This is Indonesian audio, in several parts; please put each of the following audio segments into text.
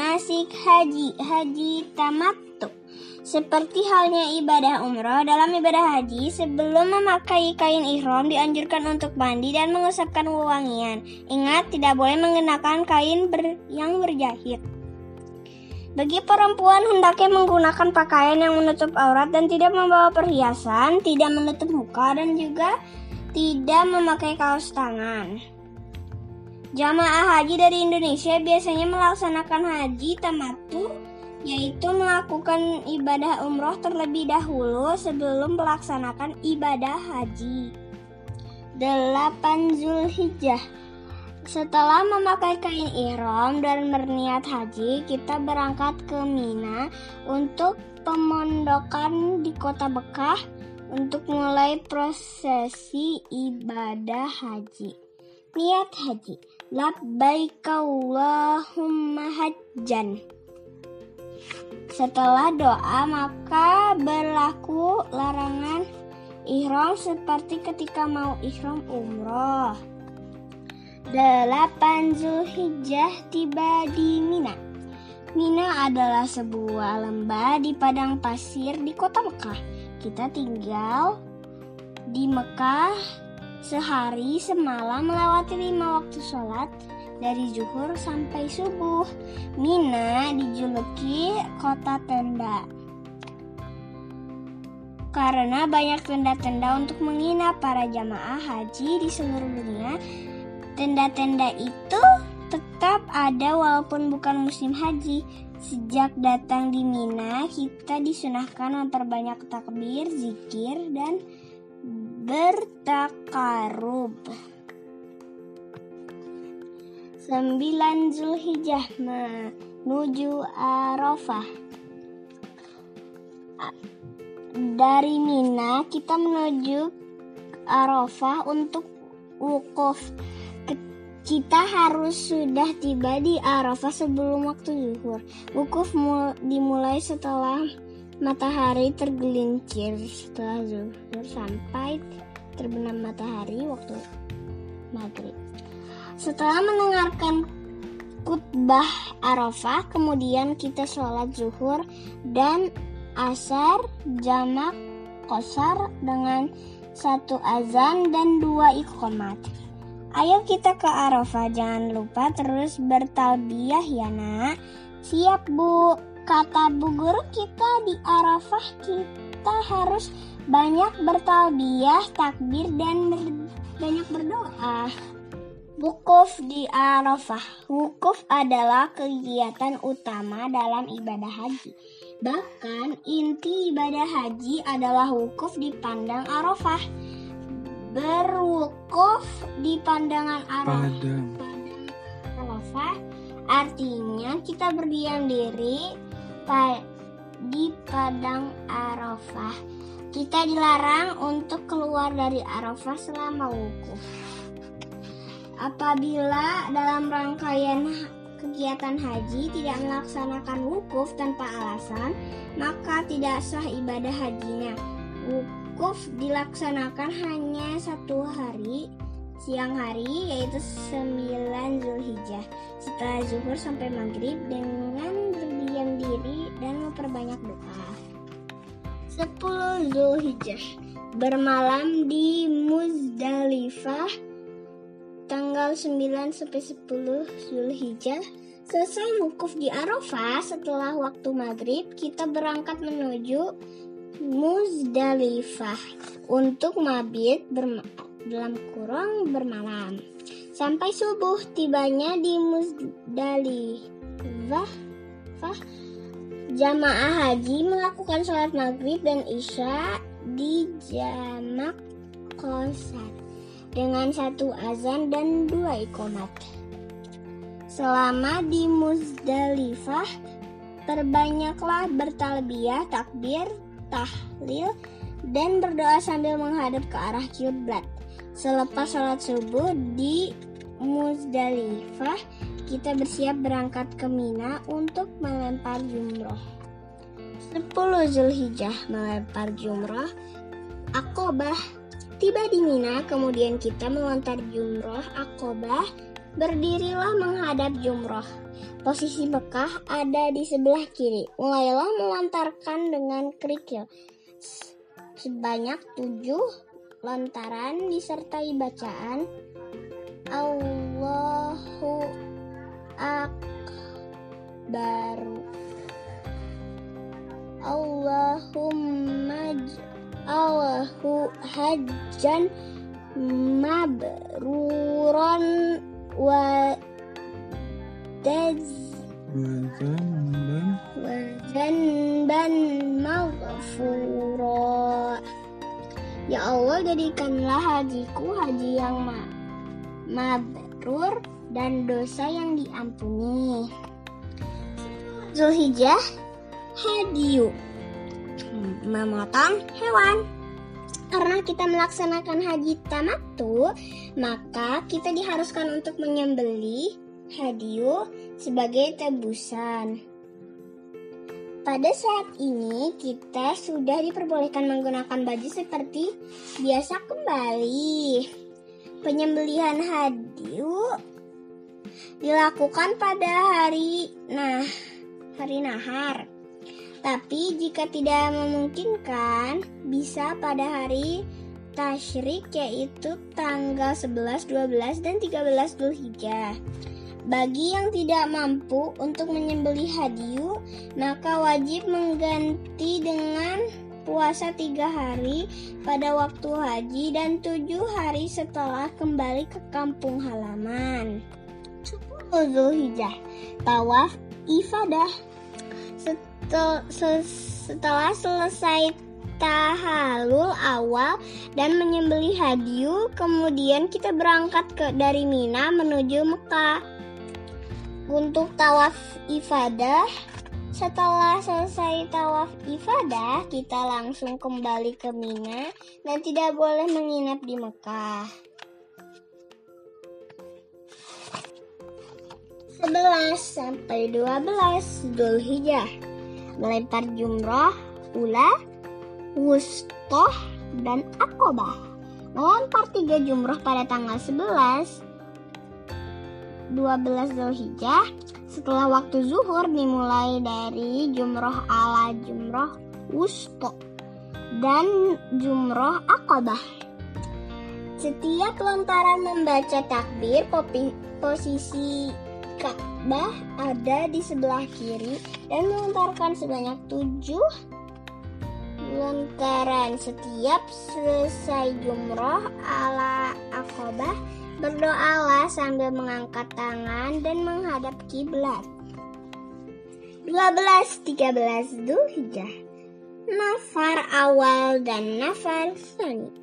manasik haji, haji tamattu. Seperti halnya ibadah umroh, dalam ibadah haji, sebelum memakai kain ihram dianjurkan untuk mandi dan mengusapkan wewangian. Ingat, tidak boleh mengenakan kain ber yang berjahit. Bagi perempuan hendaknya menggunakan pakaian yang menutup aurat dan tidak membawa perhiasan, tidak menutup muka dan juga tidak memakai kaos tangan. Jamaah haji dari Indonesia biasanya melaksanakan haji tamatu yaitu melakukan ibadah umroh terlebih dahulu sebelum melaksanakan ibadah haji. 8 Zulhijjah Setelah memakai kain ihram dan berniat haji, kita berangkat ke Mina untuk pemondokan di kota Bekah untuk mulai prosesi ibadah haji. Niat haji Labbaik Allahumma hajjan. Setelah doa maka berlaku larangan ihram seperti ketika mau ihram umroh. Delapan Zulhijjah tiba di Mina. Mina adalah sebuah lembah di padang pasir di kota Mekah. Kita tinggal di Mekah Sehari semalam melewati lima waktu sholat dari zuhur sampai subuh. Mina dijuluki kota tenda. Karena banyak tenda-tenda untuk menginap para jamaah haji di seluruh dunia, tenda-tenda itu tetap ada walaupun bukan musim haji. Sejak datang di Mina, kita disunahkan memperbanyak takbir, zikir, dan bertakarub. Sembilan Zulhijjah menuju Arafah. Dari Mina kita menuju Arafah untuk wukuf. Kita harus sudah tiba di Arafah sebelum waktu zuhur. Wukuf dimulai setelah matahari tergelincir setelah zuhur sampai terbenam matahari waktu maghrib. Setelah mendengarkan khutbah Arafah, kemudian kita sholat zuhur dan asar jamak kosar dengan satu azan dan dua iqomat. Ayo kita ke Arafah, jangan lupa terus bertalbiyah ya nak. Siap bu kata bu guru kita di Arafah kita harus banyak bertalbiyah, takbir dan ber banyak berdoa. Wukuf di Arafah. Wukuf adalah kegiatan utama dalam ibadah haji. Bahkan inti ibadah haji adalah wukuf di pandang Arafah. Berwukuf di pandangan Arafah. Padang Arafah artinya kita berdiam diri di padang Arafah. Kita dilarang untuk keluar dari Arafah selama wukuf. Apabila dalam rangkaian kegiatan haji tidak melaksanakan wukuf tanpa alasan, maka tidak sah ibadah hajinya. Wukuf dilaksanakan hanya satu hari, siang hari yaitu 9 Zulhijjah setelah zuhur sampai maghrib dengan dan memperbanyak doa. 10 Zulhijjah. Bermalam di Muzdalifah tanggal 9 sampai 10 Zulhijjah. Selesai wukuf di Arafah setelah waktu maghrib kita berangkat menuju Muzdalifah untuk mabit dalam kurung bermalam. Sampai subuh tibanya di Muzdalifah Jamaah haji melakukan sholat maghrib dan isya di jamak kosar dengan satu azan dan dua ikomat. Selama di Muzdalifah, perbanyaklah bertalbiyah, takbir, tahlil, dan berdoa sambil menghadap ke arah kiblat. Selepas sholat subuh di Muzdalifah, kita bersiap berangkat ke Mina untuk melempar jumroh. 10 Zulhijjah melempar jumroh. Akobah tiba di Mina, kemudian kita melontar jumroh Akobah Berdirilah menghadap jumroh. Posisi Mekah ada di sebelah kiri. Mulailah melontarkan dengan kerikil. Sebanyak tujuh lontaran disertai bacaan Akbaru Allahumma Allahu hajjan mabruron wa taz wazanban maghfura. Ya Allah jadikanlah hajiku haji yang ma mabrur dan dosa yang diampuni Zulhijjah Hadiyu Memotong hewan karena kita melaksanakan haji tamatu, maka kita diharuskan untuk menyembeli hadiu sebagai tebusan. Pada saat ini kita sudah diperbolehkan menggunakan baju seperti biasa kembali. Penyembelihan hadiu dilakukan pada hari nah hari nahar tapi jika tidak memungkinkan, bisa pada hari Tashrik yaitu tanggal 11, 12, dan 13 Dzulhijjah. Bagi yang tidak mampu untuk menyembelih hadiu, maka wajib mengganti dengan puasa tiga hari pada waktu haji dan tujuh hari setelah kembali ke kampung halaman. 10 Zulhijjah, tawaf ifadah setelah selesai tahalul awal dan menyembeli hadiu, kemudian kita berangkat ke dari Mina menuju Mekah. Untuk tawaf ifadah, setelah selesai tawaf ifadah, kita langsung kembali ke Mina dan tidak boleh menginap di Mekah. 11 sampai 12 Dzulhijjah melempar jumroh, ula, wustoh, dan akobah. Melempar tiga jumroh pada tanggal 11 12 Zulhijjah setelah waktu zuhur dimulai dari jumroh ala jumroh wusto dan jumroh akobah. Setiap lontaran membaca takbir posisi Ka'bah ada di sebelah kiri dan melontarkan sebanyak tujuh lontaran setiap selesai jumroh ala akobah berdoalah sambil mengangkat tangan dan menghadap kiblat. 12 13 Dzulhijjah. Nafar awal dan nafar sani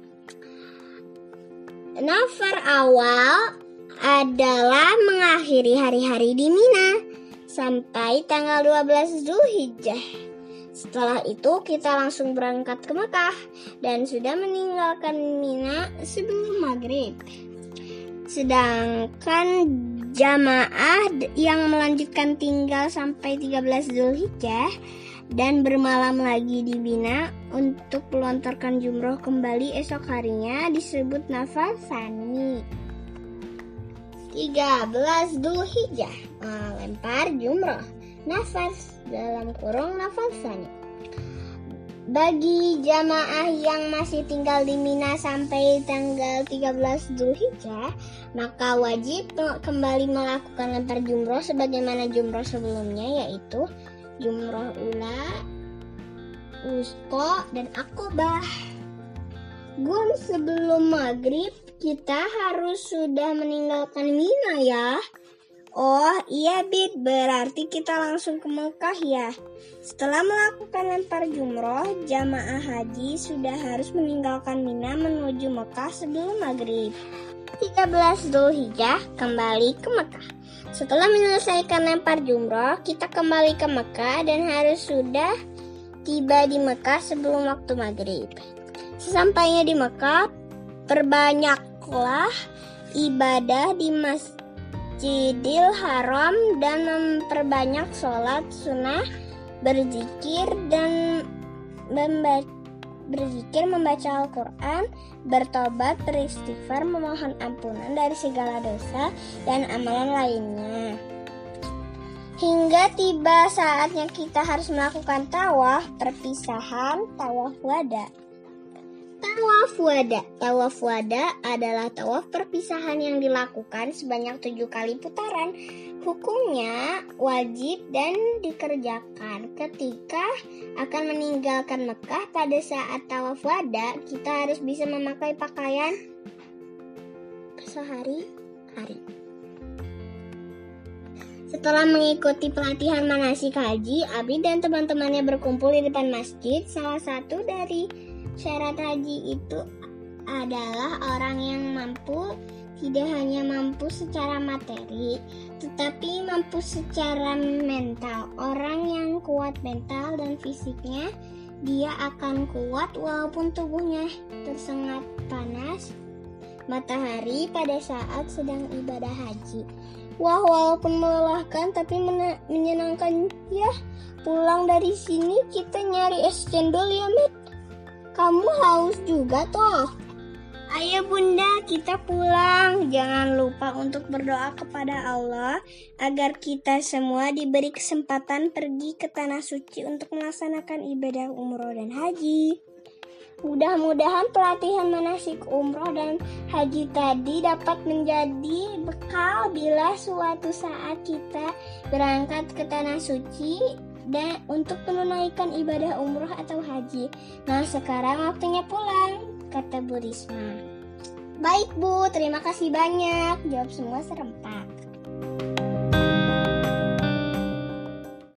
Nafar awal adalah mengakhiri hari-hari di Mina sampai tanggal 12 Zulhijjah. Setelah itu kita langsung berangkat ke Mekah dan sudah meninggalkan Mina sebelum maghrib. Sedangkan jamaah yang melanjutkan tinggal sampai 13 Zulhijjah dan bermalam lagi di Mina untuk melontarkan jumroh kembali esok harinya disebut nafasani. 13 Dzulhijjah melempar jumroh nafas dalam kurung nafasanya bagi jamaah yang masih tinggal di Mina sampai tanggal 13 Dzulhijjah, maka wajib kembali melakukan lempar jumroh sebagaimana jumroh sebelumnya yaitu jumroh ula, usko, dan akobah. Gun sebelum maghrib kita harus sudah meninggalkan Mina ya. Oh iya Bit, berarti kita langsung ke Mekah ya. Setelah melakukan lempar jumroh, jamaah haji sudah harus meninggalkan Mina menuju Mekah sebelum maghrib. 13 Dzulhijjah kembali ke Mekah. Setelah menyelesaikan lempar jumroh, kita kembali ke Mekah dan harus sudah tiba di Mekah sebelum waktu maghrib. Sesampainya di Mekah, perbanyaklah ibadah di Masjidil Haram dan memperbanyak sholat sunnah, berzikir dan membaca berzikir, membaca Al-Quran, bertobat, beristighfar, memohon ampunan dari segala dosa dan amalan lainnya. Hingga tiba saatnya kita harus melakukan tawaf perpisahan, tawaf wada. Tawaf wada. Tawaf wada adalah tawaf perpisahan yang dilakukan sebanyak tujuh kali putaran. Hukumnya wajib dan dikerjakan ketika akan meninggalkan Mekah pada saat tawaf wada. Kita harus bisa memakai pakaian sehari-hari. Setelah mengikuti pelatihan manasik haji, Abi dan teman-temannya berkumpul di depan masjid. Salah satu dari syarat haji itu adalah orang yang mampu tidak hanya mampu secara materi, tetapi mampu secara mental. Orang yang kuat mental dan fisiknya, dia akan kuat walaupun tubuhnya tersengat panas matahari pada saat sedang ibadah haji. Wah, walaupun melelahkan tapi menyenangkan ya. Pulang dari sini kita nyari es cendol ya, Met. Kamu haus juga toh? Ayo bunda, kita pulang. Jangan lupa untuk berdoa kepada Allah agar kita semua diberi kesempatan pergi ke tanah suci untuk melaksanakan ibadah umroh dan haji. Mudah-mudahan pelatihan manasik umroh dan haji tadi dapat menjadi bekal bila suatu saat kita berangkat ke tanah suci dan untuk menunaikan ibadah umroh atau haji. Nah sekarang waktunya pulang, kata Bu Risma. Baik Bu, terima kasih banyak. Jawab semua serempak.